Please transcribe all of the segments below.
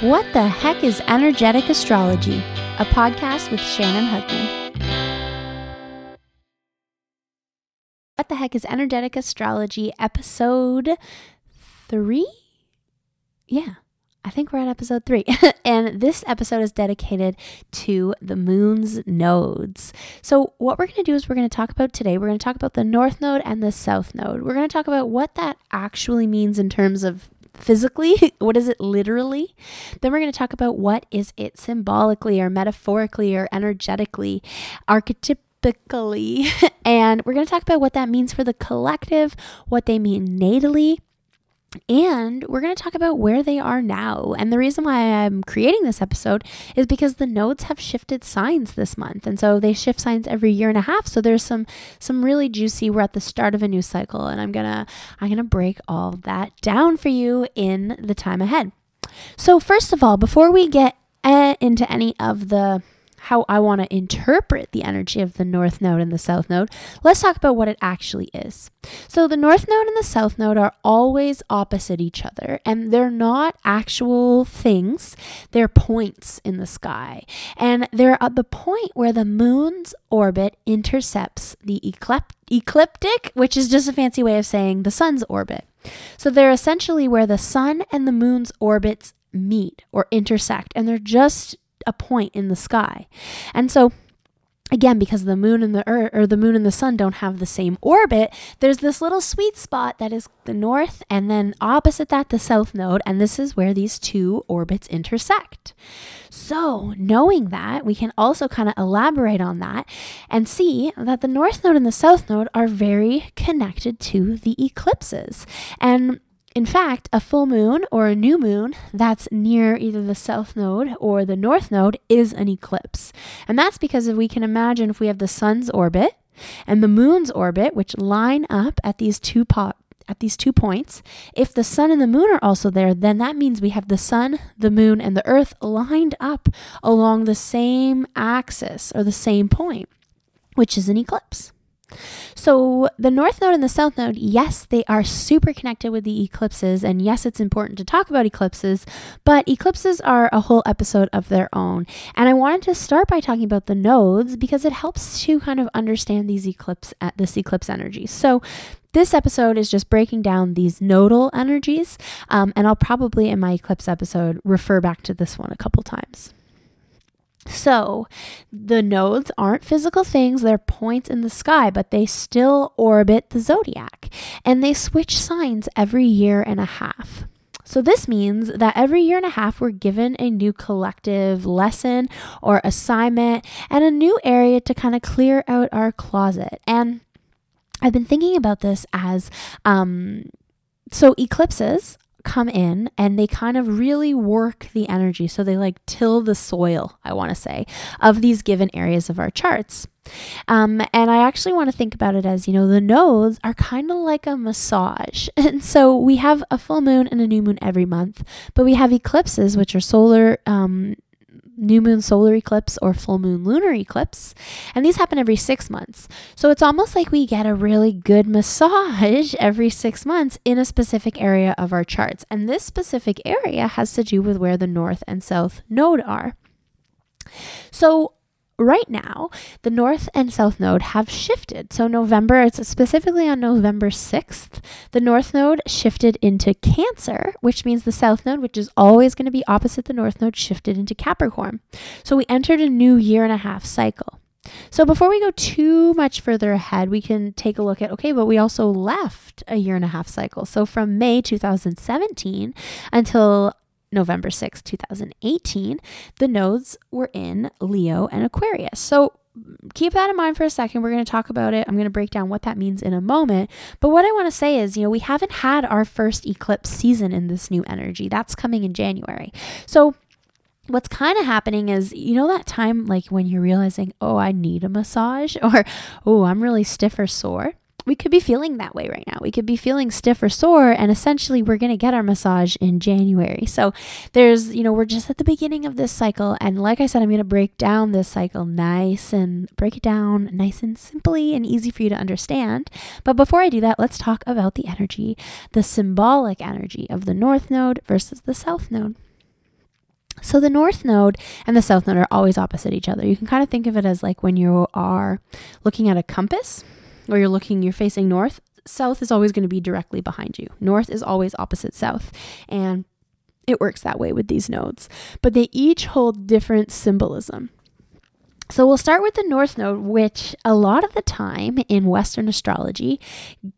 What the heck is energetic astrology? A podcast with Shannon Hugman. What the heck is energetic astrology? Episode three? Yeah, I think we're at episode three. and this episode is dedicated to the moon's nodes. So, what we're going to do is we're going to talk about today, we're going to talk about the north node and the south node. We're going to talk about what that actually means in terms of physically what is it literally? Then we're going to talk about what is it symbolically or metaphorically or energetically archetypically. And we're going to talk about what that means for the collective what they mean natally and we're going to talk about where they are now. And the reason why I'm creating this episode is because the nodes have shifted signs this month. And so they shift signs every year and a half. So there's some some really juicy we're at the start of a new cycle and I'm going to I'm going to break all that down for you in the time ahead. So first of all, before we get eh, into any of the how I want to interpret the energy of the north node and the south node, let's talk about what it actually is. So, the north node and the south node are always opposite each other, and they're not actual things, they're points in the sky. And they're at the point where the moon's orbit intercepts the ecliptic, which is just a fancy way of saying the sun's orbit. So, they're essentially where the sun and the moon's orbits meet or intersect, and they're just a point in the sky. And so again because the moon and the earth or the moon and the sun don't have the same orbit there's this little sweet spot that is the north and then opposite that the south node and this is where these two orbits intersect so knowing that we can also kind of elaborate on that and see that the north node and the south node are very connected to the eclipses and in fact, a full moon or a new moon that's near either the south node or the north node is an eclipse. And that's because if we can imagine if we have the sun's orbit and the moon's orbit, which line up at these two po- at these two points, if the sun and the moon are also there, then that means we have the sun, the moon, and the earth lined up along the same axis or the same point, which is an eclipse. So, the North Node and the South Node, yes, they are super connected with the eclipses. And yes, it's important to talk about eclipses, but eclipses are a whole episode of their own. And I wanted to start by talking about the nodes because it helps to kind of understand these eclipse, uh, this eclipse energy. So, this episode is just breaking down these nodal energies, um, and I'll probably in my eclipse episode refer back to this one a couple times. So, the nodes aren't physical things, they're points in the sky, but they still orbit the zodiac. And they switch signs every year and a half. So, this means that every year and a half, we're given a new collective lesson or assignment and a new area to kind of clear out our closet. And I've been thinking about this as um, so eclipses come in and they kind of really work the energy. So they like till the soil, I want to say, of these given areas of our charts. Um, and I actually want to think about it as, you know, the nodes are kind of like a massage. And so we have a full moon and a new moon every month, but we have eclipses, which are solar um, new moon solar eclipse or full moon lunar eclipse. And these happen every six months. So it's almost like we get a really good massage every six months in a specific area of our charts. And this specific area has to do with where the north and south node are. So right now, the north and south node have shifted. So, November, it's specifically on November 6th, the north node shifted into Cancer, which means the south node, which is always going to be opposite the north node, shifted into Capricorn. So, we entered a new year and a half cycle. So, before we go too much further ahead, we can take a look at okay, but we also left a year and a half cycle. So, from May 2017 until November 6, 2018, the nodes were in Leo and Aquarius. So keep that in mind for a second. We're going to talk about it. I'm going to break down what that means in a moment. But what I want to say is, you know, we haven't had our first eclipse season in this new energy. That's coming in January. So what's kind of happening is you know that time like when you're realizing oh i need a massage or oh i'm really stiff or sore we could be feeling that way right now. We could be feeling stiff or sore, and essentially, we're going to get our massage in January. So, there's, you know, we're just at the beginning of this cycle. And like I said, I'm going to break down this cycle nice and break it down nice and simply and easy for you to understand. But before I do that, let's talk about the energy, the symbolic energy of the North Node versus the South Node. So the north node and the south node are always opposite each other. You can kind of think of it as like when you are looking at a compass or you're looking, you're facing north, south is always going to be directly behind you. North is always opposite south. And it works that way with these nodes. But they each hold different symbolism. So we'll start with the North Node, which a lot of the time in Western astrology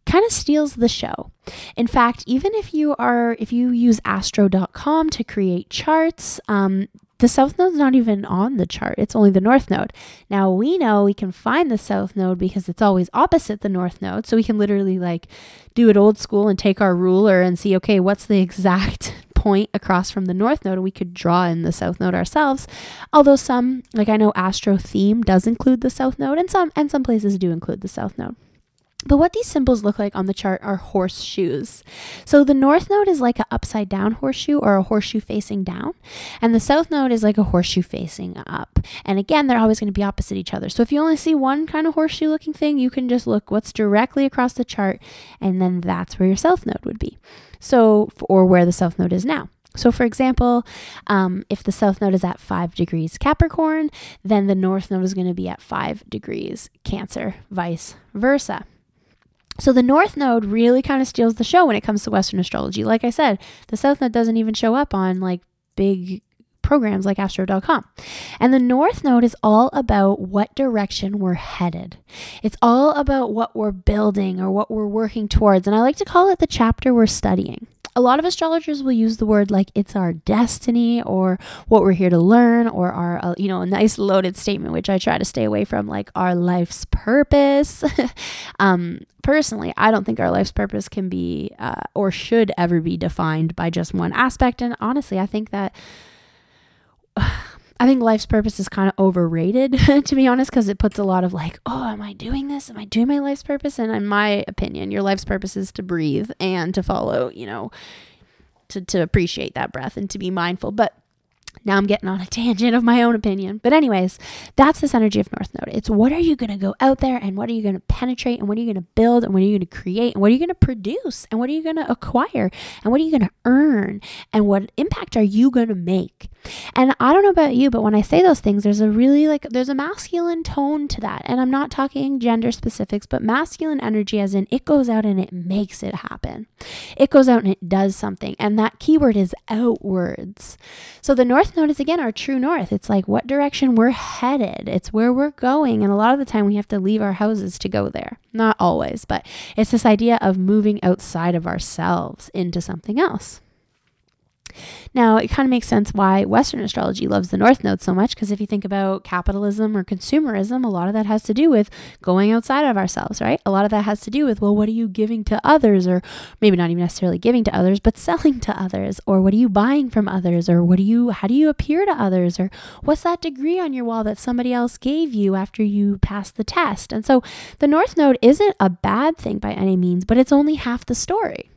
kind of steals the show. In fact, even if you are if you use astro.com to create charts, um, the south node's not even on the chart. It's only the north node. Now we know we can find the south node because it's always opposite the north node. So we can literally like do it old school and take our ruler and see, okay, what's the exact point across from the north node and we could draw in the south node ourselves. Although some, like I know Astro Theme does include the south node and some and some places do include the south node. But what these symbols look like on the chart are horseshoes. So the north node is like an upside down horseshoe or a horseshoe facing down, and the south node is like a horseshoe facing up. And again, they're always going to be opposite each other. So if you only see one kind of horseshoe looking thing, you can just look what's directly across the chart, and then that's where your south node would be. So, or where the south node is now. So, for example, um, if the south node is at five degrees Capricorn, then the north node is going to be at five degrees Cancer, vice versa. So the North Node really kind of steals the show when it comes to Western astrology. Like I said, the South Node doesn't even show up on like big programs like astro.com. And the North Node is all about what direction we're headed. It's all about what we're building or what we're working towards. And I like to call it the chapter we're studying a lot of astrologers will use the word like it's our destiny or what we're here to learn or our uh, you know a nice loaded statement which i try to stay away from like our life's purpose. Um, personally i don't think our life's purpose can be uh, or should ever be defined by just one aspect. And honestly i think that I think life's purpose is kind of overrated, to be honest, because it puts a lot of like, oh, am I doing this? Am I doing my life's purpose? And in my opinion, your life's purpose is to breathe and to follow, you know, to, to appreciate that breath and to be mindful. But now I'm getting on a tangent of my own opinion. But, anyways, that's this energy of North Node. It's what are you going to go out there and what are you going to penetrate and what are you going to build and what are you going to create and what are you going to produce and what are you going to acquire and what are you going to earn and what impact are you going to make? And I don't know about you, but when I say those things, there's a really like, there's a masculine tone to that. And I'm not talking gender specifics, but masculine energy, as in it goes out and it makes it happen. It goes out and it does something. And that keyword is outwards. So the North Node is again our true north. It's like what direction we're headed, it's where we're going. And a lot of the time we have to leave our houses to go there. Not always, but it's this idea of moving outside of ourselves into something else. Now, it kind of makes sense why Western astrology loves the North Node so much because if you think about capitalism or consumerism, a lot of that has to do with going outside of ourselves, right? A lot of that has to do with, well, what are you giving to others? Or maybe not even necessarily giving to others, but selling to others? Or what are you buying from others? Or what do you, how do you appear to others? Or what's that degree on your wall that somebody else gave you after you passed the test? And so the North Node isn't a bad thing by any means, but it's only half the story.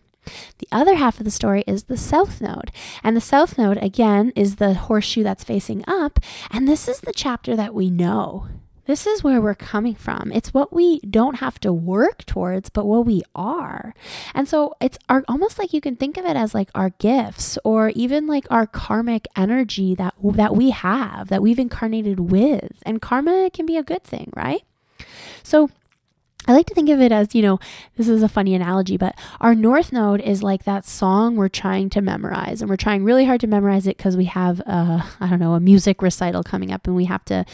The other half of the story is the south node. And the south node, again, is the horseshoe that's facing up. And this is the chapter that we know. This is where we're coming from. It's what we don't have to work towards, but what we are. And so it's our, almost like you can think of it as like our gifts or even like our karmic energy that that we have, that we've incarnated with. And karma can be a good thing, right? So I like to think of it as, you know, this is a funny analogy, but our north node is like that song we're trying to memorize. And we're trying really hard to memorize it because we have, uh, a, I don't know, a music recital coming up and we have to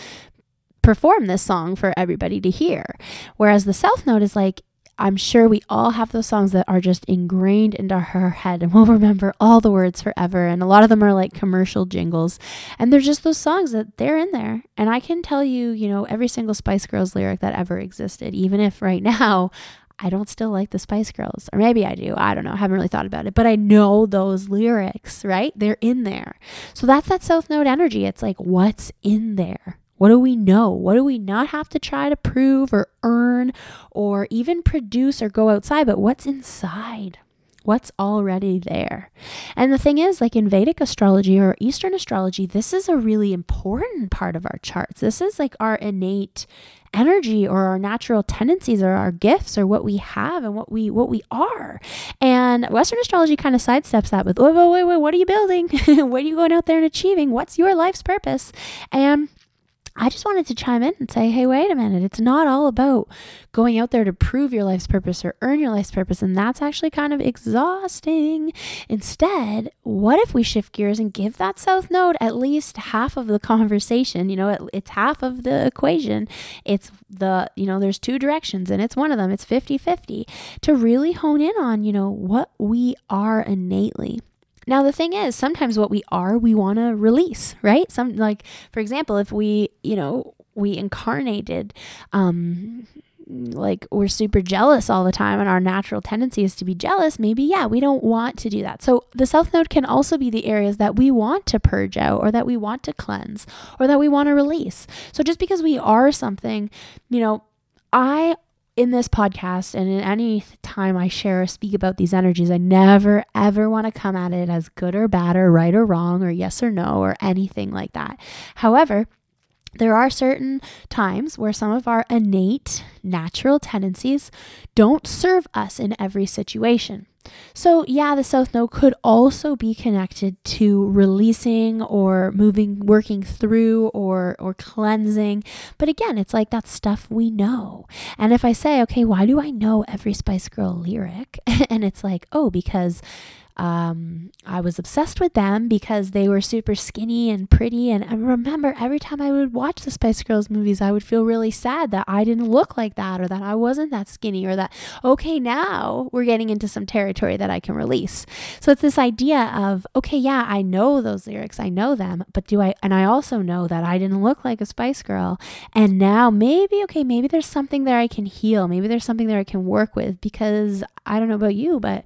perform this song for everybody to hear. Whereas the south node is like, I'm sure we all have those songs that are just ingrained into our head and we'll remember all the words forever. And a lot of them are like commercial jingles. And they're just those songs that they're in there. And I can tell you, you know, every single Spice Girls lyric that ever existed, even if right now I don't still like the Spice Girls. Or maybe I do. I don't know. I haven't really thought about it. But I know those lyrics, right? They're in there. So that's that South Node energy. It's like, what's in there? What do we know? What do we not have to try to prove or earn or even produce or go outside, but what's inside? what's already there. And the thing is, like in Vedic astrology or Eastern astrology, this is a really important part of our charts. This is like our innate energy or our natural tendencies or our gifts or what we have and what we what we are. And Western astrology kind of sidesteps that with wait, wait, wait, wait, what are you building? what are you going out there and achieving? What's your life's purpose? And I just wanted to chime in and say, hey, wait a minute. It's not all about going out there to prove your life's purpose or earn your life's purpose. And that's actually kind of exhausting. Instead, what if we shift gears and give that South Node at least half of the conversation? You know, it's half of the equation. It's the, you know, there's two directions and it's one of them. It's 50 50 to really hone in on, you know, what we are innately. Now, the thing is, sometimes what we are, we want to release, right? Some, like, for example, if we, you know, we incarnated, um, like we're super jealous all the time and our natural tendency is to be jealous, maybe, yeah, we don't want to do that. So the South Node can also be the areas that we want to purge out or that we want to cleanse or that we want to release. So just because we are something, you know, I in this podcast and in any time I share or speak about these energies, I never ever want to come at it as good or bad or right or wrong or yes or no or anything like that. However, there are certain times where some of our innate natural tendencies don't serve us in every situation. So, yeah, the South Node could also be connected to releasing or moving, working through or or cleansing. But again, it's like that stuff we know. And if I say, okay, why do I know every Spice Girl lyric? and it's like, oh, because um, I was obsessed with them because they were super skinny and pretty. And I remember every time I would watch the Spice Girls movies, I would feel really sad that I didn't look like that or that I wasn't that skinny or that, okay, now we're getting into some territory that I can release. So it's this idea of, okay, yeah, I know those lyrics, I know them, but do I, and I also know that I didn't look like a Spice Girl. And now maybe, okay, maybe there's something there I can heal. Maybe there's something there I can work with because I don't know about you, but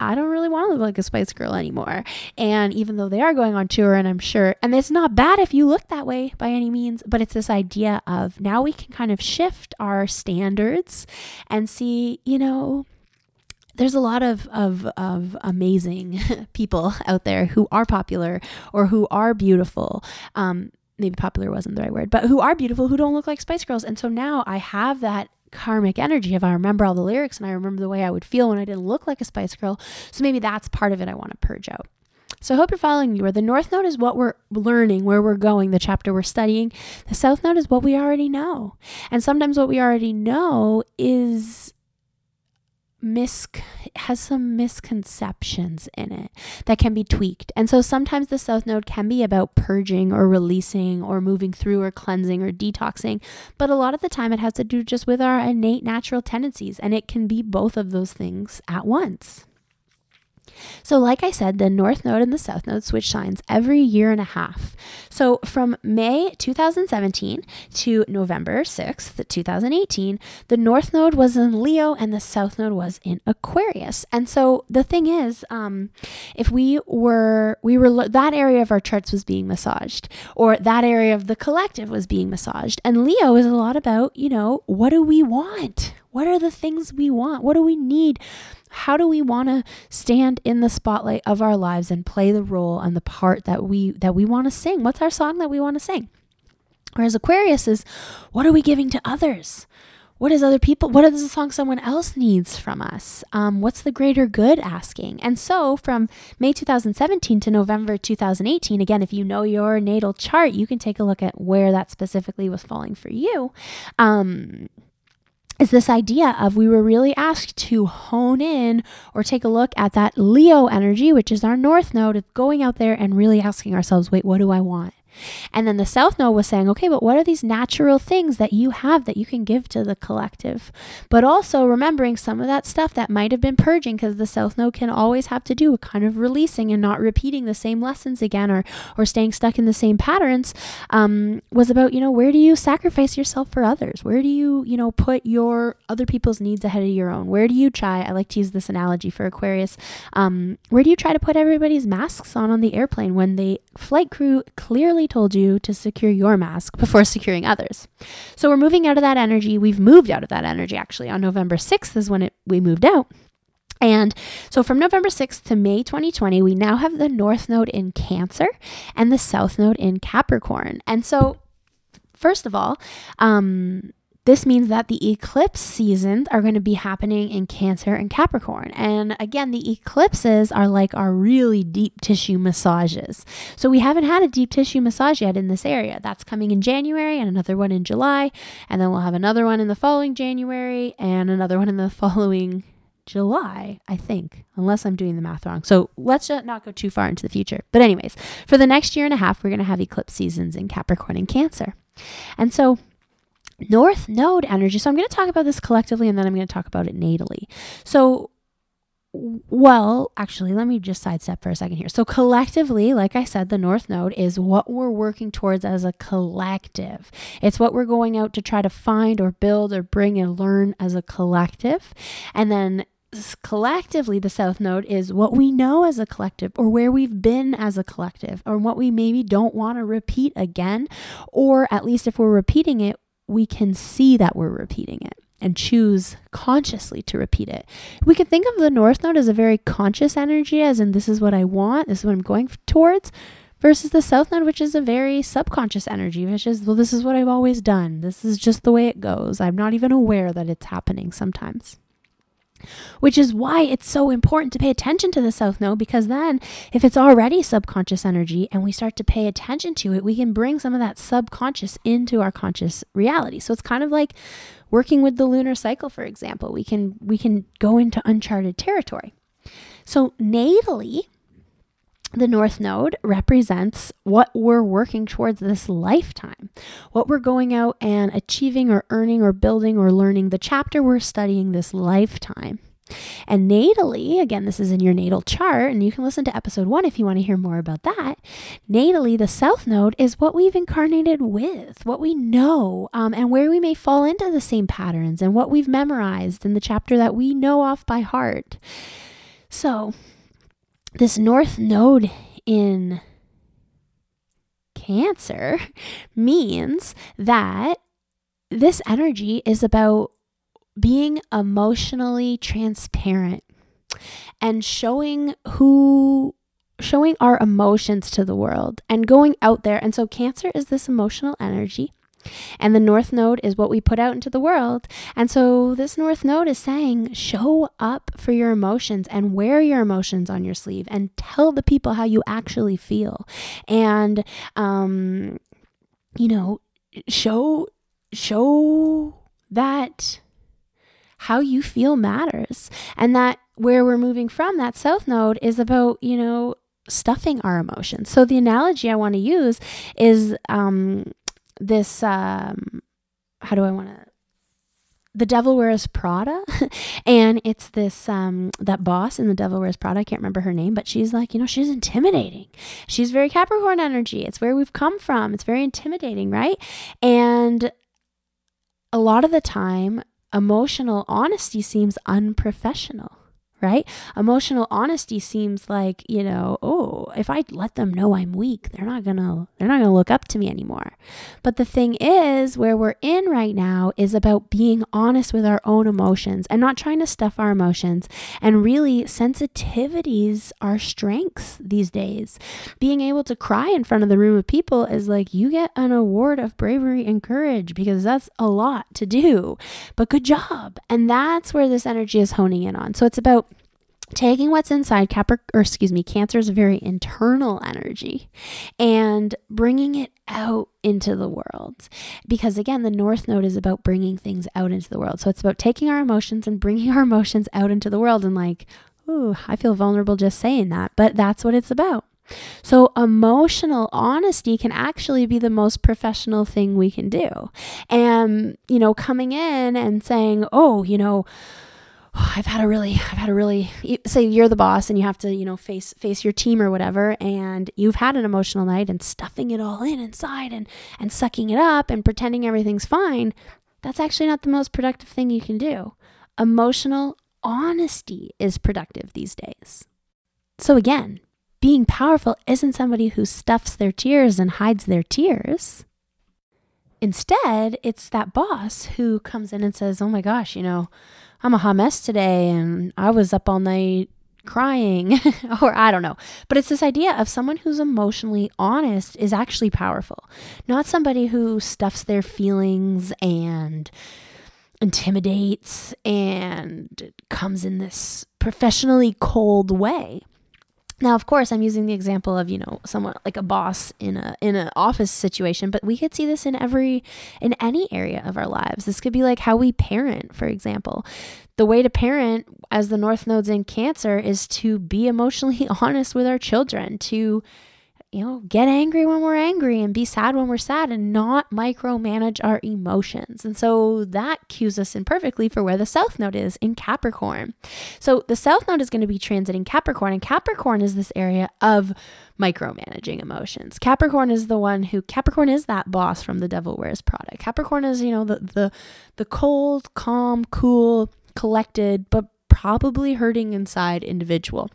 I don't really want to look like a Spice Girl anymore. And even though they are going on tour, and I'm sure, and it's not bad if you look that way by any means, but it's this idea of now we can kind of shift our standards and see, you know, there's a lot of, of, of amazing people out there who are popular or who are beautiful. Um, maybe popular wasn't the right word, but who are beautiful, who don't look like Spice Girls. And so now I have that karmic energy if I remember all the lyrics and I remember the way I would feel when I didn't look like a Spice Girl. So maybe that's part of it I want to purge out. So I hope you're following me. Where the North Node is what we're learning, where we're going, the chapter we're studying. The South Node is what we already know. And sometimes what we already know is mis has some misconceptions in it that can be tweaked. And so sometimes the south node can be about purging or releasing or moving through or cleansing or detoxing, but a lot of the time it has to do just with our innate natural tendencies and it can be both of those things at once. So, like I said, the North Node and the South Node switch signs every year and a half. So, from May 2017 to November 6th, 2018, the North Node was in Leo and the South Node was in Aquarius. And so, the thing is, um, if we were, we were, that area of our charts was being massaged, or that area of the collective was being massaged. And Leo is a lot about, you know, what do we want? What are the things we want? What do we need? How do we want to stand in the spotlight of our lives and play the role and the part that we that we want to sing? What's our song that we want to sing? Whereas Aquarius is, what are we giving to others? What is other people? What is the song someone else needs from us? Um, what's the greater good asking? And so from May 2017 to November 2018, again, if you know your natal chart, you can take a look at where that specifically was falling for you. Um, is this idea of we were really asked to hone in or take a look at that Leo energy, which is our north node, of going out there and really asking ourselves, wait, what do I want? And then the South Node was saying, okay, but what are these natural things that you have that you can give to the collective? But also remembering some of that stuff that might have been purging because the South Node can always have to do with kind of releasing and not repeating the same lessons again or, or staying stuck in the same patterns um, was about, you know, where do you sacrifice yourself for others? Where do you, you know, put your other people's needs ahead of your own? Where do you try? I like to use this analogy for Aquarius. Um, where do you try to put everybody's masks on on the airplane when the flight crew clearly told you to secure your mask before securing others. So we're moving out of that energy. We've moved out of that energy actually. On November 6th is when it we moved out. And so from November 6th to May 2020, we now have the North Node in Cancer and the South Node in Capricorn. And so, first of all, um, this means that the eclipse seasons are going to be happening in Cancer and Capricorn. And again, the eclipses are like our really deep tissue massages. So we haven't had a deep tissue massage yet in this area. That's coming in January and another one in July. And then we'll have another one in the following January and another one in the following July, I think, unless I'm doing the math wrong. So let's not go too far into the future. But, anyways, for the next year and a half, we're going to have eclipse seasons in Capricorn and Cancer. And so North Node energy. So I'm going to talk about this collectively and then I'm going to talk about it natally. So, well, actually, let me just sidestep for a second here. So, collectively, like I said, the North Node is what we're working towards as a collective. It's what we're going out to try to find or build or bring and learn as a collective. And then collectively the south node is what we know as a collective or where we've been as a collective or what we maybe don't want to repeat again or at least if we're repeating it we can see that we're repeating it and choose consciously to repeat it. We can think of the North Node as a very conscious energy, as in, this is what I want, this is what I'm going towards, versus the South Node, which is a very subconscious energy, which is, well, this is what I've always done. This is just the way it goes. I'm not even aware that it's happening sometimes which is why it's so important to pay attention to the South Node because then, if it's already subconscious energy and we start to pay attention to it, we can bring some of that subconscious into our conscious reality. So it's kind of like working with the lunar cycle, for example. We can we can go into uncharted territory. So natally, the North Node represents what we're working towards this lifetime, what we're going out and achieving or earning or building or learning, the chapter we're studying this lifetime. And natally, again, this is in your natal chart, and you can listen to episode one if you want to hear more about that. Natally, the South Node is what we've incarnated with, what we know, um, and where we may fall into the same patterns, and what we've memorized in the chapter that we know off by heart. So, this north node in Cancer means that this energy is about being emotionally transparent and showing who showing our emotions to the world and going out there. And so cancer is this emotional energy and the North Node is what we put out into the world. And so this North Node is saying, show up for your emotions and wear your emotions on your sleeve and tell the people how you actually feel. And, um, you know, show, show that how you feel matters and that where we're moving from that south node is about you know stuffing our emotions so the analogy i want to use is um, this um how do I want to the Devil Wears Prada, and it's this um that boss in the Devil Wears Prada. I can't remember her name, but she's like, you know, she's intimidating. She's very Capricorn energy. It's where we've come from. It's very intimidating, right? And a lot of the time, emotional honesty seems unprofessional right? Emotional honesty seems like, you know, oh, if I let them know I'm weak, they're not going to they're not going to look up to me anymore. But the thing is, where we're in right now is about being honest with our own emotions and not trying to stuff our emotions. And really sensitivities are strengths these days. Being able to cry in front of the room of people is like you get an award of bravery and courage because that's a lot to do. But good job. And that's where this energy is honing in on. So it's about taking what's inside Capri- or excuse me, Cancer's very internal energy and bringing it out into the world. Because again, the North Node is about bringing things out into the world. So it's about taking our emotions and bringing our emotions out into the world and like, ooh, I feel vulnerable just saying that, but that's what it's about. So, emotional honesty can actually be the most professional thing we can do. And, you know, coming in and saying, oh, you know, oh, I've had a really, I've had a really, say you're the boss and you have to, you know, face, face your team or whatever. And you've had an emotional night and stuffing it all in inside and, and sucking it up and pretending everything's fine. That's actually not the most productive thing you can do. Emotional honesty is productive these days. So again, being powerful isn't somebody who stuffs their tears and hides their tears. Instead, it's that boss who comes in and says, Oh my gosh, you know, I'm a hot mess today and I was up all night crying or I don't know. But it's this idea of someone who's emotionally honest is actually powerful. Not somebody who stuffs their feelings and intimidates and comes in this professionally cold way. Now, of course, I'm using the example of, you know, someone like a boss in a in an office situation, but we could see this in every in any area of our lives. This could be like how we parent, for example. The way to parent as the north nodes in Cancer is to be emotionally honest with our children, to you know, get angry when we're angry and be sad when we're sad and not micromanage our emotions. And so that cues us in perfectly for where the South Node is in Capricorn. So the South Node is going to be transiting Capricorn, and Capricorn is this area of micromanaging emotions. Capricorn is the one who Capricorn is that boss from The Devil Wears Prada. Capricorn is, you know, the the the cold, calm, cool, collected, but probably hurting inside individual.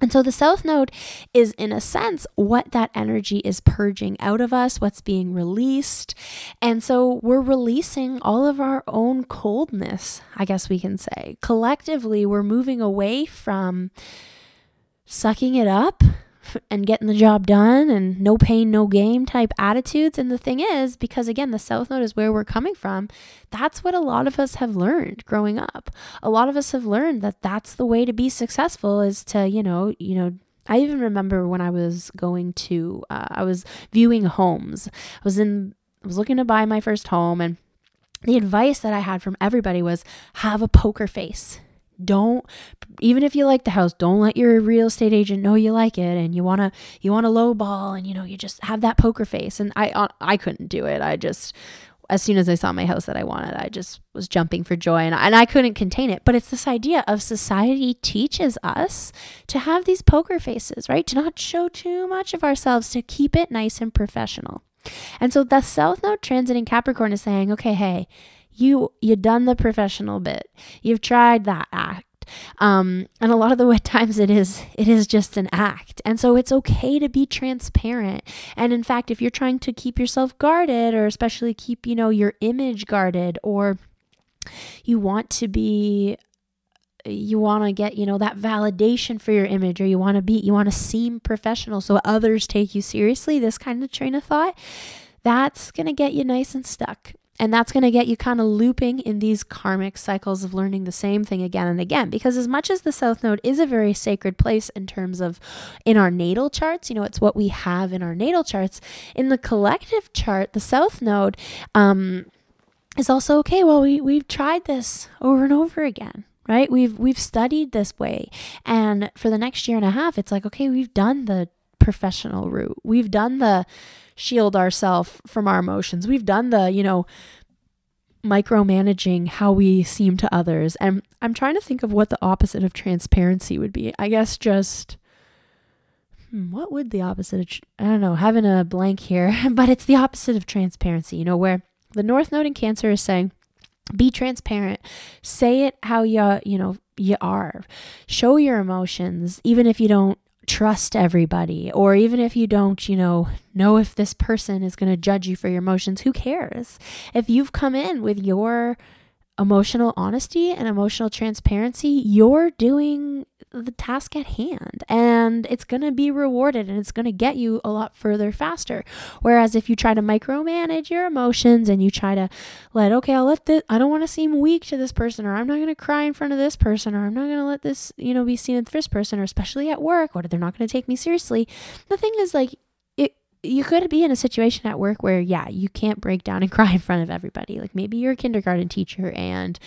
And so the South Node is, in a sense, what that energy is purging out of us, what's being released. And so we're releasing all of our own coldness, I guess we can say. Collectively, we're moving away from sucking it up and getting the job done and no pain, no game type attitudes. And the thing is, because again, the South Node is where we're coming from, that's what a lot of us have learned growing up. A lot of us have learned that that's the way to be successful is to, you know, you know, I even remember when I was going to, uh, I was viewing homes. I was in, I was looking to buy my first home and the advice that I had from everybody was have a poker face don't even if you like the house don't let your real estate agent know you like it and you want to you want to low ball and you know you just have that poker face. And i uh, i couldn't do it. I just as soon as i saw my house that i wanted i just was jumping for joy and, and i couldn't contain it. But it's this idea of society teaches us to have these poker faces right? To not show too much of ourselves to keep it nice and professional. And so the south node transiting capricorn is saying okay hey you you done the professional bit. You've tried that act. Um, and a lot of the times it is it is just an act and so it's okay to be transparent and in fact if you're trying to keep yourself guarded or especially keep you know your image guarded or you want to be you want to get you know that validation for your image or you want to be you want to seem professional so others take you seriously this kind of train of thought that's going to get you nice and stuck and that's going to get you kind of looping in these karmic cycles of learning the same thing again and again. Because as much as the South Node is a very sacred place in terms of in our natal charts, you know, it's what we have in our natal charts. In the collective chart, the South Node um, is also okay. Well, we we've tried this over and over again right we've we've studied this way and for the next year and a half it's like okay we've done the professional route we've done the shield ourselves from our emotions. We've done the, you know, micromanaging how we seem to others. And I'm trying to think of what the opposite of transparency would be. I guess just hmm, what would the opposite of, I don't know, having a blank here, but it's the opposite of transparency, you know, where the North Node in Cancer is saying, be transparent. Say it how you, you know, you are. Show your emotions, even if you don't trust everybody or even if you don't you know know if this person is going to judge you for your emotions who cares? If you've come in with your emotional honesty and emotional transparency, you're doing the task at hand and it's going to be rewarded and it's going to get you a lot further faster. Whereas if you try to micromanage your emotions and you try to let, okay, I'll let this, I don't want to seem weak to this person or I'm not going to cry in front of this person or I'm not going to let this, you know, be seen at this person or especially at work or they're not going to take me seriously. The thing is like, you could be in a situation at work where, yeah, you can't break down and cry in front of everybody. Like maybe you're a kindergarten teacher and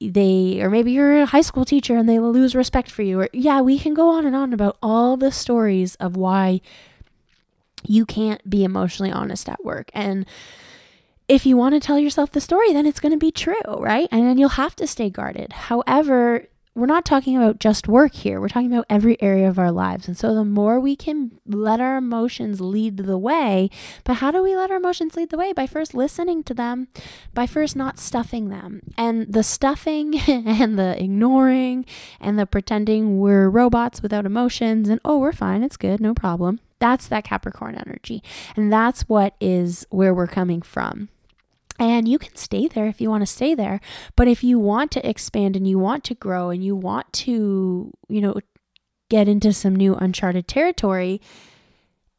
they, or maybe you're a high school teacher and they lose respect for you. Or, yeah, we can go on and on about all the stories of why you can't be emotionally honest at work. And if you want to tell yourself the story, then it's going to be true, right? And then you'll have to stay guarded. However, we're not talking about just work here. We're talking about every area of our lives. And so the more we can let our emotions lead the way, but how do we let our emotions lead the way? By first listening to them, by first not stuffing them. And the stuffing and the ignoring and the pretending we're robots without emotions and oh, we're fine, it's good, no problem. That's that Capricorn energy. And that's what is where we're coming from. And you can stay there if you want to stay there. But if you want to expand and you want to grow and you want to, you know, get into some new uncharted territory,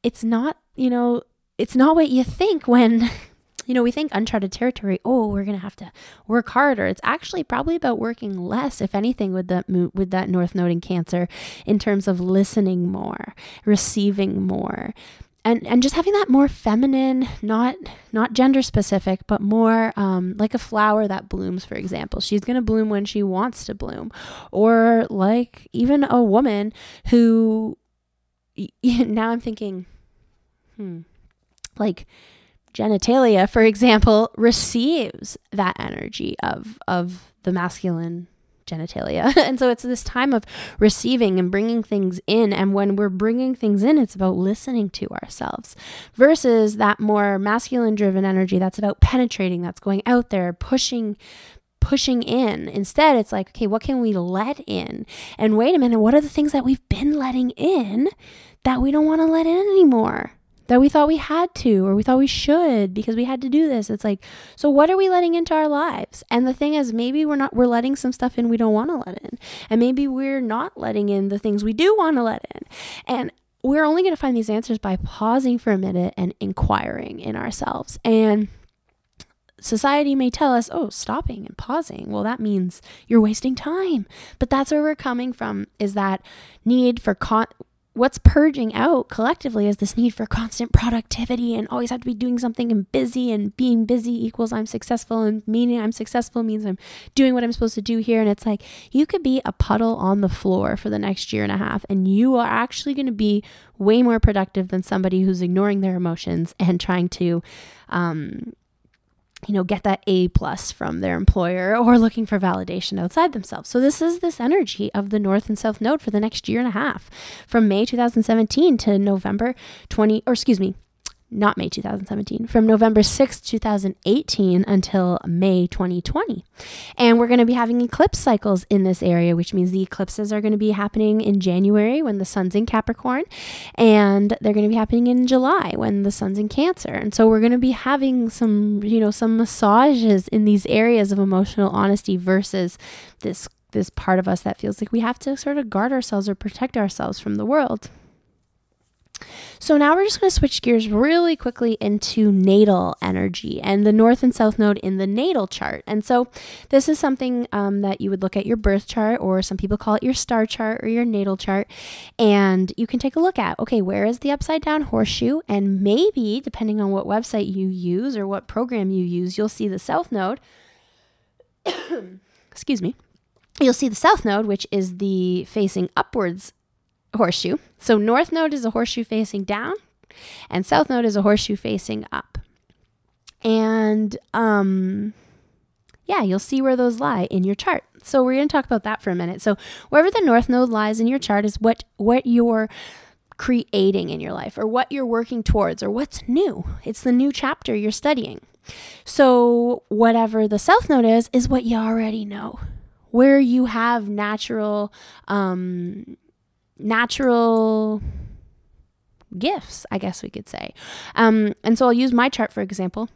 it's not, you know, it's not what you think when you know, we think uncharted territory, oh, we're going to have to work harder. It's actually probably about working less, if anything, with that, with that North Node in Cancer in terms of listening more, receiving more. And, and just having that more feminine, not not gender specific, but more um, like a flower that blooms. For example, she's gonna bloom when she wants to bloom, or like even a woman who. Now I'm thinking, hmm, like genitalia, for example, receives that energy of of the masculine genitalia. and so it's this time of receiving and bringing things in. And when we're bringing things in, it's about listening to ourselves versus that more masculine driven energy that's about penetrating, that's going out there, pushing pushing in. Instead, it's like, okay, what can we let in? And wait a minute, what are the things that we've been letting in that we don't want to let in anymore? That we thought we had to or we thought we should because we had to do this. It's like, so what are we letting into our lives? And the thing is, maybe we're not, we're letting some stuff in we don't want to let in. And maybe we're not letting in the things we do want to let in. And we're only going to find these answers by pausing for a minute and inquiring in ourselves. And society may tell us, oh, stopping and pausing. Well, that means you're wasting time. But that's where we're coming from is that need for con- what's purging out collectively is this need for constant productivity and always have to be doing something and busy and being busy equals I'm successful and meaning I'm successful means I'm doing what I'm supposed to do here. And it's like you could be a puddle on the floor for the next year and a half and you are actually going to be way more productive than somebody who's ignoring their emotions and trying to um, you know, get that A plus from their employer or looking for validation outside themselves. So this is this energy of the North and South Node for the next year and a half, from May 2017 to November 20, or excuse me, not May 2017, from November 6th, 2018 until May 2020. And we're going to be having eclipse cycles in this area, which means the eclipses are going to be happening in January when the sun's in Capricorn, and they're going to be happening in July when the sun's in Cancer. And so we're going to be having some, you know, some massages in these areas of emotional honesty versus this this part of us that feels like we have to sort of guard ourselves or protect ourselves from the world. So now we're just going to switch gears really quickly into natal energy and the north and south node in the natal chart. And so this is something um, that you would look at your birth chart, or some people call it your star chart or your natal chart, and you can take a look at okay, where is the upside down horseshoe? And maybe, depending on what website you use or what program you use, you'll see the south node. Excuse me you'll see the south node, which is the facing upwards horseshoe. So north node is a horseshoe facing down, and south node is a horseshoe facing up. And um, yeah, you'll see where those lie in your chart. So we're going to talk about that for a minute. So wherever the north node lies in your chart is what what you're creating in your life or what you're working towards or what's new. It's the new chapter you're studying. So whatever the south node is is what you already know. Where you have natural um natural gifts, I guess we could say. Um, and so I'll use my chart for example.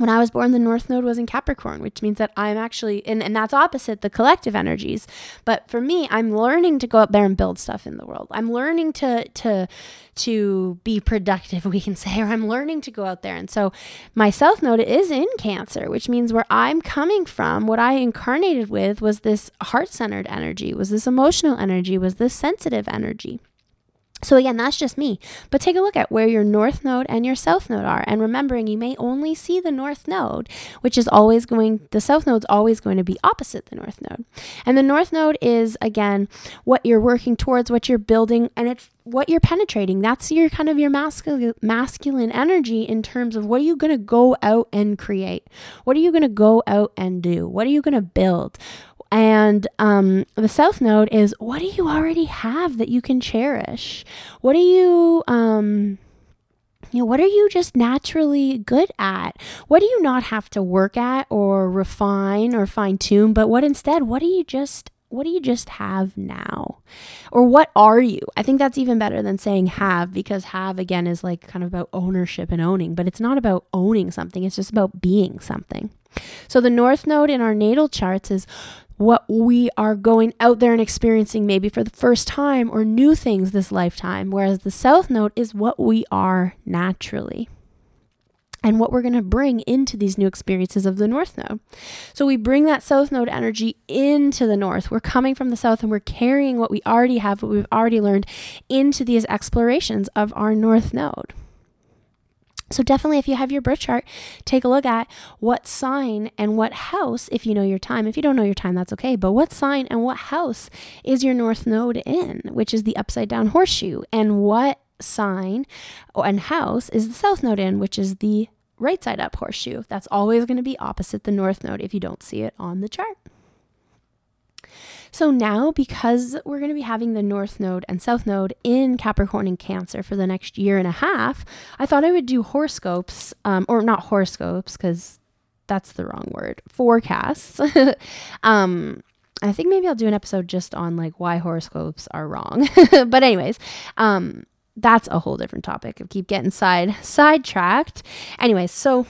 When I was born, the North Node was in Capricorn, which means that I'm actually, and, and that's opposite the collective energies. But for me, I'm learning to go out there and build stuff in the world. I'm learning to to to be productive, we can say, or I'm learning to go out there. And so my South Node is in Cancer, which means where I'm coming from, what I incarnated with was this heart centered energy, was this emotional energy, was this sensitive energy. So again, that's just me. But take a look at where your north node and your south node are. And remembering you may only see the north node, which is always going, the south node's always going to be opposite the north node. And the north node is, again, what you're working towards, what you're building, and it's what you're penetrating. That's your kind of your masculine masculine energy in terms of what are you going to go out and create? What are you going to go out and do? What are you going to build? And um, the South Node is what do you already have that you can cherish? What do you, um, you know, what are you just naturally good at? What do you not have to work at or refine or fine tune? But what instead, what do you just what do you just have now? Or what are you? I think that's even better than saying have because have again is like kind of about ownership and owning, but it's not about owning something, it's just about being something. So the north node in our natal charts is what we are going out there and experiencing maybe for the first time or new things this lifetime, whereas the south node is what we are naturally and what we're going to bring into these new experiences of the north node. So we bring that south node energy into the north. We're coming from the south and we're carrying what we already have, what we've already learned into these explorations of our north node. So, definitely, if you have your birth chart, take a look at what sign and what house, if you know your time. If you don't know your time, that's okay. But what sign and what house is your north node in, which is the upside down horseshoe? And what sign and house is the south node in, which is the right side up horseshoe. That's always going to be opposite the north node if you don't see it on the chart. So now, because we're going to be having the North Node and South Node in Capricorn and Cancer for the next year and a half, I thought I would do horoscopes, um, or not horoscopes, because that's the wrong word, forecasts. um, I think maybe I'll do an episode just on like why horoscopes are wrong. but anyways, um, that's a whole different topic. I keep getting side sidetracked. Anyways, so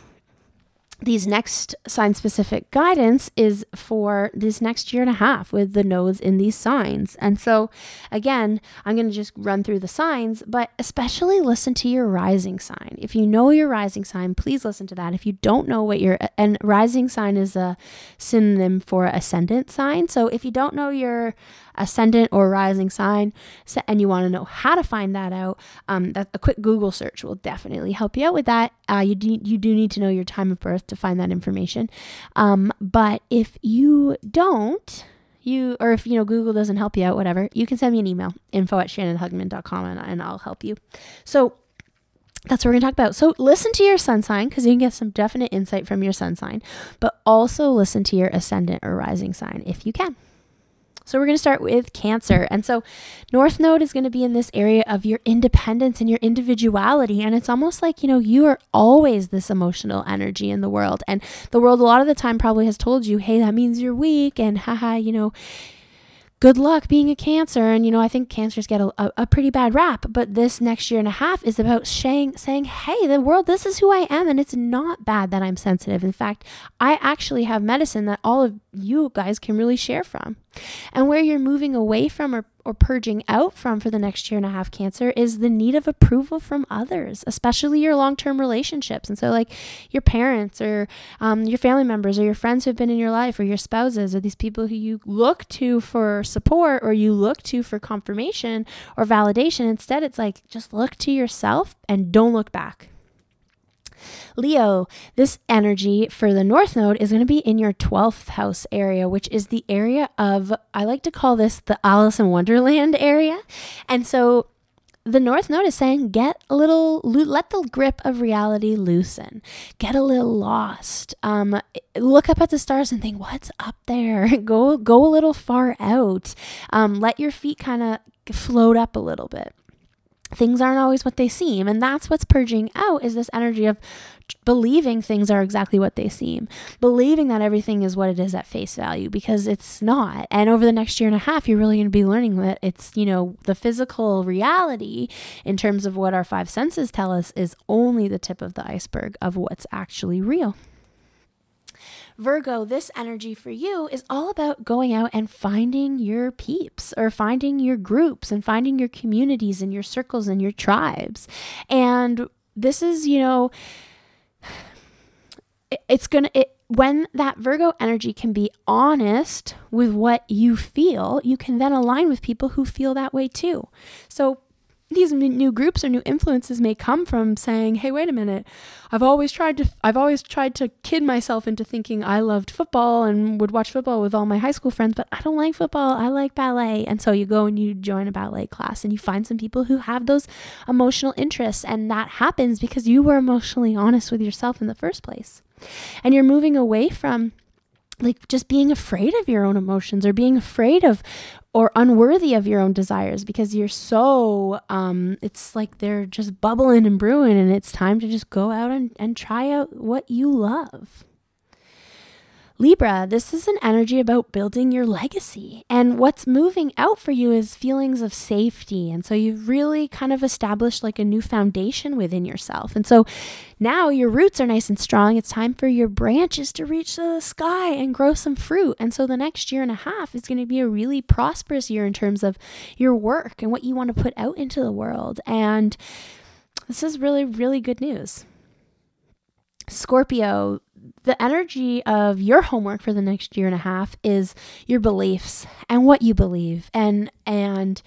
these next sign specific guidance is for this next year and a half with the nodes in these signs. And so, again, I'm going to just run through the signs, but especially listen to your rising sign. If you know your rising sign, please listen to that. If you don't know what your and rising sign is a synonym for ascendant sign. So, if you don't know your ascendant or rising sign, and you want to know how to find that out, um, that a quick Google search will definitely help you out with that. Uh, you do you do need to know your time of birth to find that information. Um, but if you don't, you or if you know Google doesn't help you out, whatever, you can send me an email info at shannonhugman.com and, and I'll help you. So that's what we're going to talk about. So, listen to your sun sign because you can get some definite insight from your sun sign, but also listen to your ascendant or rising sign if you can. So we're going to start with Cancer. And so North Node is going to be in this area of your independence and your individuality. And it's almost like, you know, you are always this emotional energy in the world. And the world, a lot of the time, probably has told you, hey, that means you're weak. And haha, you know, good luck being a cancer and you know i think cancers get a, a, a, pretty bad rap but this next year and a half is about saying saying hey the world this is who i am and it's not bad that i'm sensitive in fact i actually have medicine that all of you guys can really share from and where you're moving away from or, or purging out from for the next year and a half cancer is the need of approval from others, especially your long term relationships. And so, like your parents or um, your family members or your friends who've been in your life or your spouses or these people who you look to for support or you look to for confirmation or validation. Instead, it's like just look to yourself and don't look back. Leo, this energy for the North Node is going to be in your 12th house area, which is the area of, I like to call this the Alice in Wonderland area. And so the North Node is saying get a little, let the grip of reality loosen, get a little lost. Um, look up at the stars and think, what's up there? go, go a little far out. Um, let your feet kind of float up a little bit things aren't always what they seem. And that's what's purging out is this energy of believing things are exactly what they seem believing that everything is what it is at face value because it's not. And over the next year and a half you're really going to be learning that it's you know the physical reality in terms of what our five senses tell us is only the tip of the iceberg of what's actually real Virgo, this energy for you is all about going out and finding your peeps or finding your groups and finding your communities and your circles and your tribes. And this is, you know, it's going to, when that Virgo energy can be honest with what you feel, you can then align with people who feel that way too. So these new groups or new influences may come from saying, "Hey, wait a minute. I've always tried to I've always tried to kid myself into thinking I loved football and would watch football with all my high school friends, but I don't like football. I like ballet." And so you go and you join a ballet class and you find some people who have those emotional interests and that happens because you were emotionally honest with yourself in the first place. And you're moving away from like just being afraid of your own emotions or being afraid of or unworthy of your own desires because you're so um it's like they're just bubbling and brewing and it's time to just go out and, and try out what you love Libra, this is an energy about building your legacy. And what's moving out for you is feelings of safety. And so you've really kind of established like a new foundation within yourself. And so now your roots are nice and strong. It's time for your branches to reach the sky and grow some fruit. And so the next year and a half is going to be a really prosperous year in terms of your work and what you want to put out into the world. And this is really, really good news. Scorpio, the energy of your homework for the next year and a half is your beliefs and what you believe and and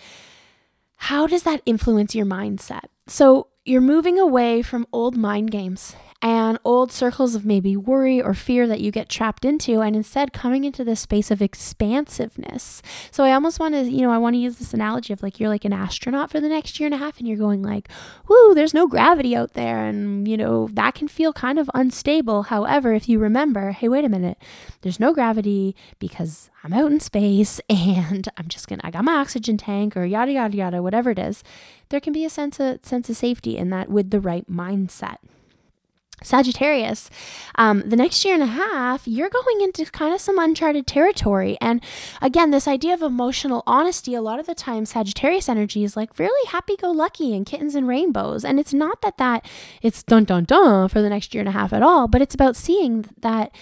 how does that influence your mindset? So you're moving away from old mind games and old circles of maybe worry or fear that you get trapped into, and instead coming into this space of expansiveness. So I almost want to, you know, I want to use this analogy of like you're like an astronaut for the next year and a half, and you're going like, whoo, there's no gravity out there, and you know, that can feel kind of unstable. However, if you remember, hey, wait a minute, there's no gravity because I'm out in space and I'm just gonna I got my oxygen tank or yada yada yada, whatever it is, there can be a sense of sense of safety in that with the right mindset. Sagittarius, um, the next year and a half, you're going into kind of some uncharted territory. And again, this idea of emotional honesty, a lot of the time, Sagittarius energy is like really happy go lucky and kittens and rainbows. And it's not that that it's dun dun dun for the next year and a half at all, but it's about seeing that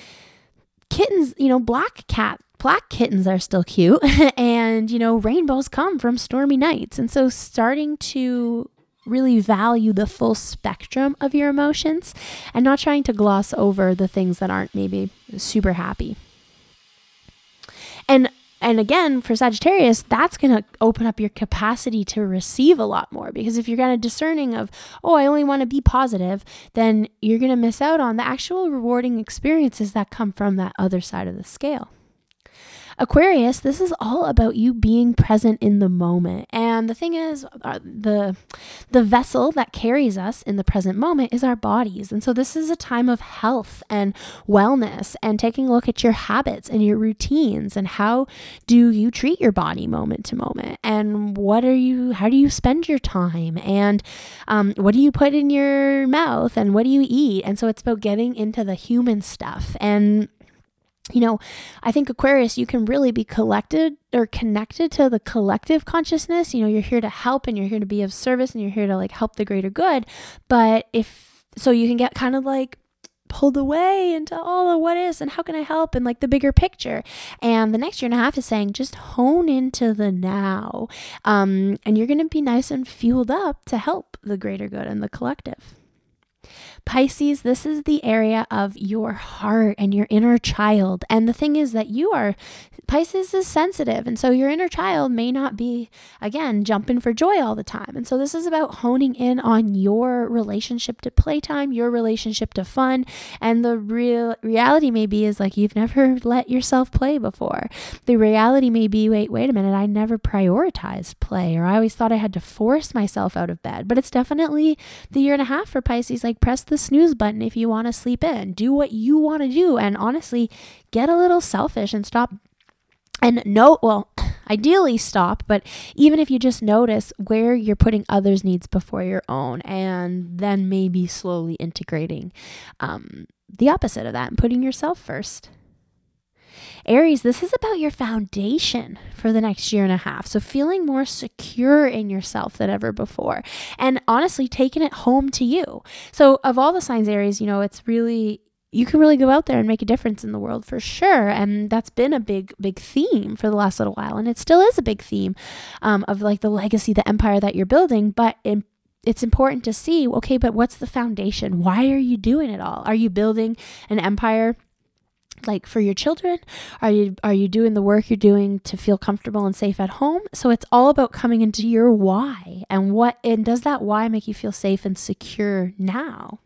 kittens, you know, black cat black kittens are still cute and you know rainbows come from stormy nights and so starting to really value the full spectrum of your emotions and not trying to gloss over the things that aren't maybe super happy. And and again, for Sagittarius, that's going to open up your capacity to receive a lot more because if you're kind of discerning of, oh, I only want to be positive, then you're going to miss out on the actual rewarding experiences that come from that other side of the scale. Aquarius, this is all about you being present in the moment. And the thing is, uh, the the vessel that carries us in the present moment is our bodies. And so this is a time of health and wellness and taking a look at your habits and your routines and how do you treat your body moment to moment and what are you how do you spend your time and um, what do you put in your mouth and what do you eat? And so it's about getting into the human stuff and you know, I think Aquarius, you can really be collected or connected to the collective consciousness. You know, you're here to help and you're here to be of service and you're here to like help the greater good. But if so, you can get kind of like pulled away into all of what is and how can I help and like the bigger picture. And the next year and a half is saying just hone into the now. Um, and you're going to be nice and fueled up to help the greater good and the collective. Pisces, this is the area of your heart and your inner child. And the thing is that you are, Pisces is sensitive. And so your inner child may not be, again, jumping for joy all the time. And so this is about honing in on your relationship to playtime, your relationship to fun. And the real reality may be is like you've never let yourself play before. The reality may be, wait, wait a minute, I never prioritized play, or I always thought I had to force myself out of bed. But it's definitely the year and a half for Pisces, like press the snooze button if you want to sleep in. Do what you want to do. And honestly, get a little selfish and stop. And note, well, ideally stop, but even if you just notice where you're putting others' needs before your own, and then maybe slowly integrating um, the opposite of that and putting yourself first. Aries, this is about your foundation for the next year and a half. So, feeling more secure in yourself than ever before. And honestly, taking it home to you. So, of all the signs, Aries, you know, it's really you can really go out there and make a difference in the world for sure. And that's been a big, big theme for the last little while. And it still is a big theme um, of like the legacy, the empire that you're building. But in, it's important to see okay, but what's the foundation? Why are you doing it all? Are you building an empire? Like for your children are you are you doing the work you're doing to feel comfortable and safe at home so it's all about coming into your why and what and does that why make you feel safe and secure now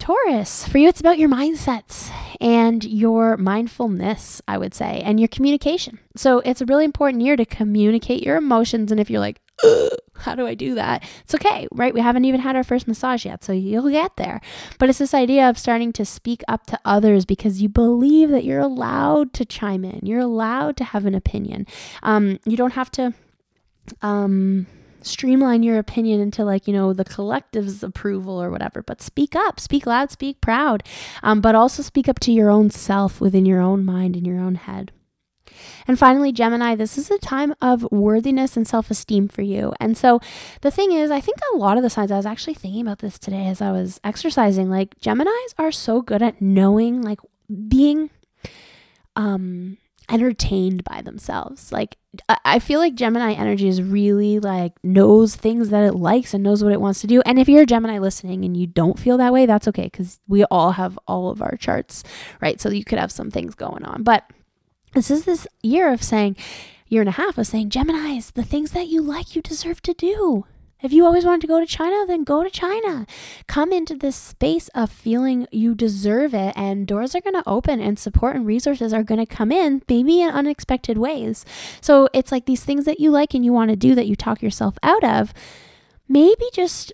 Taurus, for you, it's about your mindsets and your mindfulness, I would say, and your communication. So it's a really important year to communicate your emotions. And if you're like, how do I do that? It's okay, right? We haven't even had our first massage yet, so you'll get there. But it's this idea of starting to speak up to others because you believe that you're allowed to chime in, you're allowed to have an opinion. Um, you don't have to. Um, streamline your opinion into like you know the collective's approval or whatever but speak up speak loud speak proud um, but also speak up to your own self within your own mind and your own head and finally, Gemini, this is a time of worthiness and self esteem for you. And so the thing is, I think a lot of the signs, I was actually thinking about this today as I was exercising, like Geminis are so good at knowing, like being um entertained by themselves. Like I feel like Gemini energy is really like knows things that it likes and knows what it wants to do. And if you're a Gemini listening and you don't feel that way, that's okay cuz we all have all of our charts, right? So you could have some things going on. But this is this year of saying, year and a half of saying, Geminis, the things that you like, you deserve to do. If you always wanted to go to China, then go to China. Come into this space of feeling you deserve it, and doors are going to open, and support and resources are going to come in, maybe in unexpected ways. So it's like these things that you like and you want to do that you talk yourself out of. Maybe just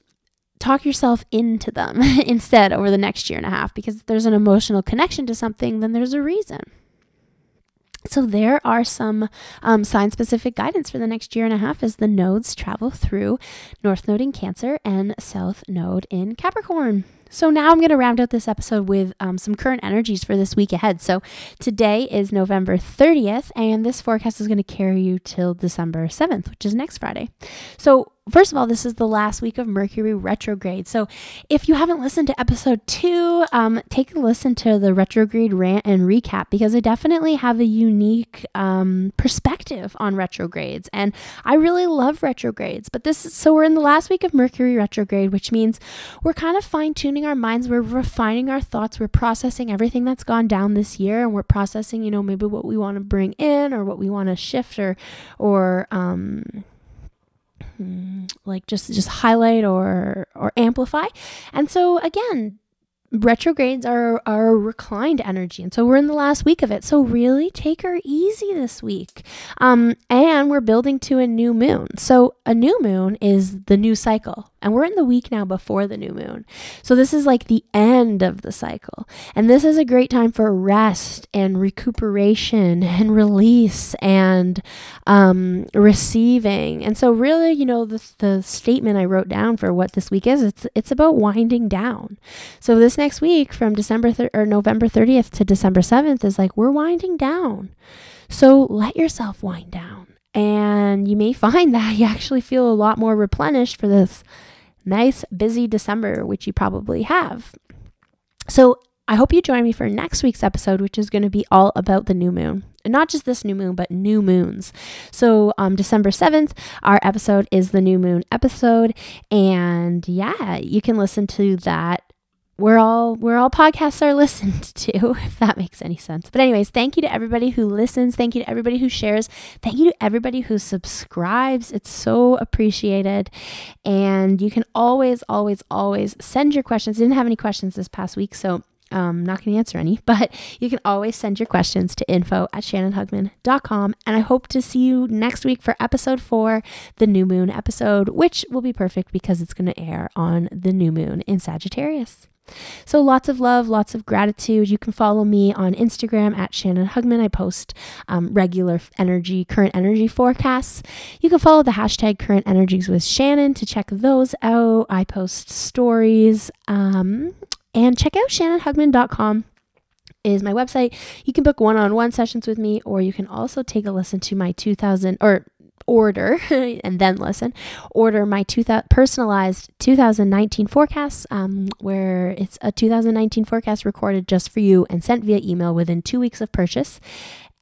talk yourself into them instead over the next year and a half because if there's an emotional connection to something, then there's a reason. So, there are some um, sign specific guidance for the next year and a half as the nodes travel through North Node in Cancer and South Node in Capricorn. So now I'm going to round out this episode with um, some current energies for this week ahead. So today is November 30th, and this forecast is going to carry you till December 7th, which is next Friday. So First of all, this is the last week of Mercury retrograde. So, if you haven't listened to episode two, um, take a listen to the retrograde rant and recap because I definitely have a unique um, perspective on retrogrades. And I really love retrogrades. But this, so we're in the last week of Mercury retrograde, which means we're kind of fine tuning our minds, we're refining our thoughts, we're processing everything that's gone down this year, and we're processing, you know, maybe what we want to bring in or what we want to shift or, or, um, Mm, like just just highlight or or amplify. And so again, retrogrades are are reclined energy and so we're in the last week of it. So really take her easy this week. Um and we're building to a new moon. So a new moon is the new cycle and we're in the week now before the new moon. So this is like the end of the cycle. And this is a great time for rest and recuperation and release and um receiving. And so really you know the, the statement i wrote down for what this week is it's it's about winding down. So this next week from December thir- or November 30th to December 7th is like we're winding down. So let yourself wind down. And you may find that you actually feel a lot more replenished for this nice busy December, which you probably have. So I hope you join me for next week's episode, which is going to be all about the new moon. And not just this new moon, but new moons. So, um, December 7th, our episode is the new moon episode. And yeah, you can listen to that we're all we're all podcasts are listened to if that makes any sense. But anyways thank you to everybody who listens. Thank you to everybody who shares. Thank you to everybody who subscribes. It's so appreciated. And you can always always always send your questions. I didn't have any questions this past week so um, not going to answer any, but you can always send your questions to info at shannonhugman.com. And I hope to see you next week for episode four, the new moon episode, which will be perfect because it's going to air on the new moon in Sagittarius. So lots of love, lots of gratitude. You can follow me on Instagram at Shannon Hugman. I post um, regular energy, current energy forecasts. You can follow the hashtag current energies with Shannon to check those out. I post stories. Um, and check out shannonhugman.com is my website. You can book one-on-one sessions with me, or you can also take a listen to my 2000 or order and then listen order my 2000 personalized 2019 forecasts um, where it's a 2019 forecast recorded just for you and sent via email within two weeks of purchase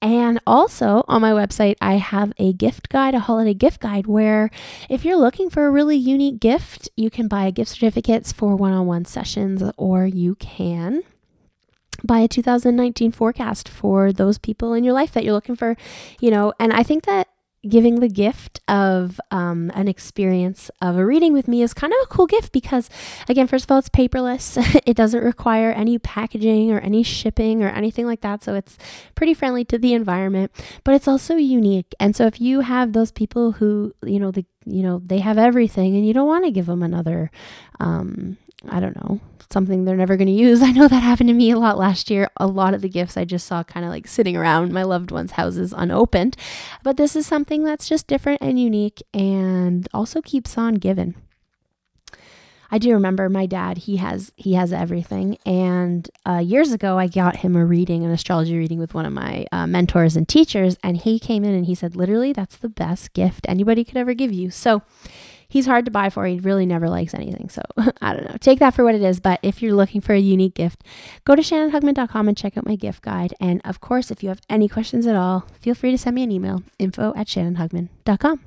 and also on my website, I have a gift guide, a holiday gift guide, where if you're looking for a really unique gift, you can buy gift certificates for one on one sessions, or you can buy a 2019 forecast for those people in your life that you're looking for, you know. And I think that giving the gift of um, an experience of a reading with me is kind of a cool gift because, again, first of all, it's paperless. it doesn't require any packaging or any shipping or anything like that. So it's pretty friendly to the environment, but it's also unique. And so if you have those people who, you know, the you know they have everything and you don't want to give them another um, I don't know, something they're never going to use. I know that happened to me a lot last year. A lot of the gifts I just saw kind of like sitting around my loved ones' houses unopened. But this is something that's just different and unique and also keeps on giving. I do remember my dad. He has he has everything. And uh, years ago, I got him a reading, an astrology reading with one of my uh, mentors and teachers. And he came in and he said, literally, that's the best gift anybody could ever give you. So he's hard to buy for. He really never likes anything. So I don't know. Take that for what it is. But if you're looking for a unique gift, go to shannonhugman.com and check out my gift guide. And of course, if you have any questions at all, feel free to send me an email info at shannonhugman.com.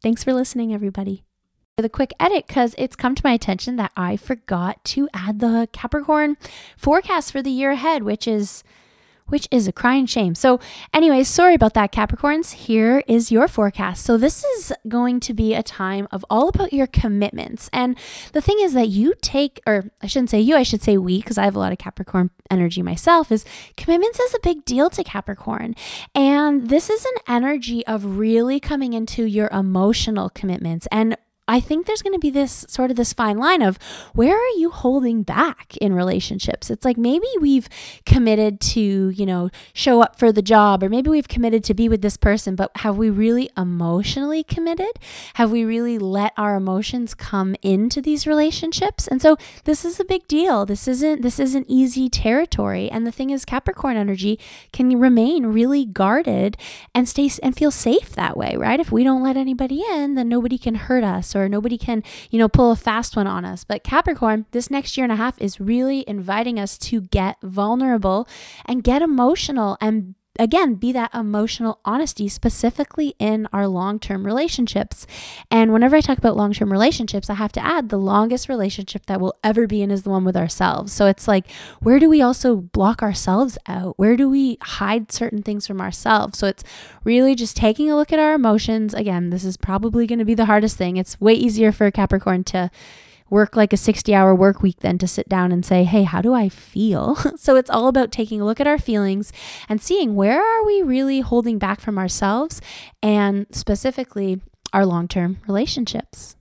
Thanks for listening, everybody For the quick edit because it's come to my attention that I forgot to add the Capricorn forecast for the year ahead, which is which is a crying shame. So, anyways, sorry about that, Capricorns. Here is your forecast. So, this is going to be a time of all about your commitments. And the thing is that you take, or I shouldn't say you, I should say we, because I have a lot of Capricorn energy myself, is commitments is a big deal to Capricorn. And this is an energy of really coming into your emotional commitments and I think there's going to be this sort of this fine line of where are you holding back in relationships? It's like maybe we've committed to, you know, show up for the job or maybe we've committed to be with this person, but have we really emotionally committed? Have we really let our emotions come into these relationships? And so this is a big deal. This isn't this isn't easy territory. And the thing is Capricorn energy can remain really guarded and stay and feel safe that way, right? If we don't let anybody in, then nobody can hurt us or or nobody can, you know, pull a fast one on us. But Capricorn, this next year and a half is really inviting us to get vulnerable and get emotional and again, be that emotional honesty specifically in our long term relationships. And whenever I talk about long term relationships, I have to add the longest relationship that we'll ever be in is the one with ourselves. So it's like, where do we also block ourselves out? Where do we hide certain things from ourselves? So it's really just taking a look at our emotions. Again, this is probably going to be the hardest thing. It's way easier for a Capricorn to work like a 60 hour work week than to sit down and say, hey, how do I feel? so it's all about taking a look at our feelings and seeing where are we really holding back from ourselves and specifically our long term relationships.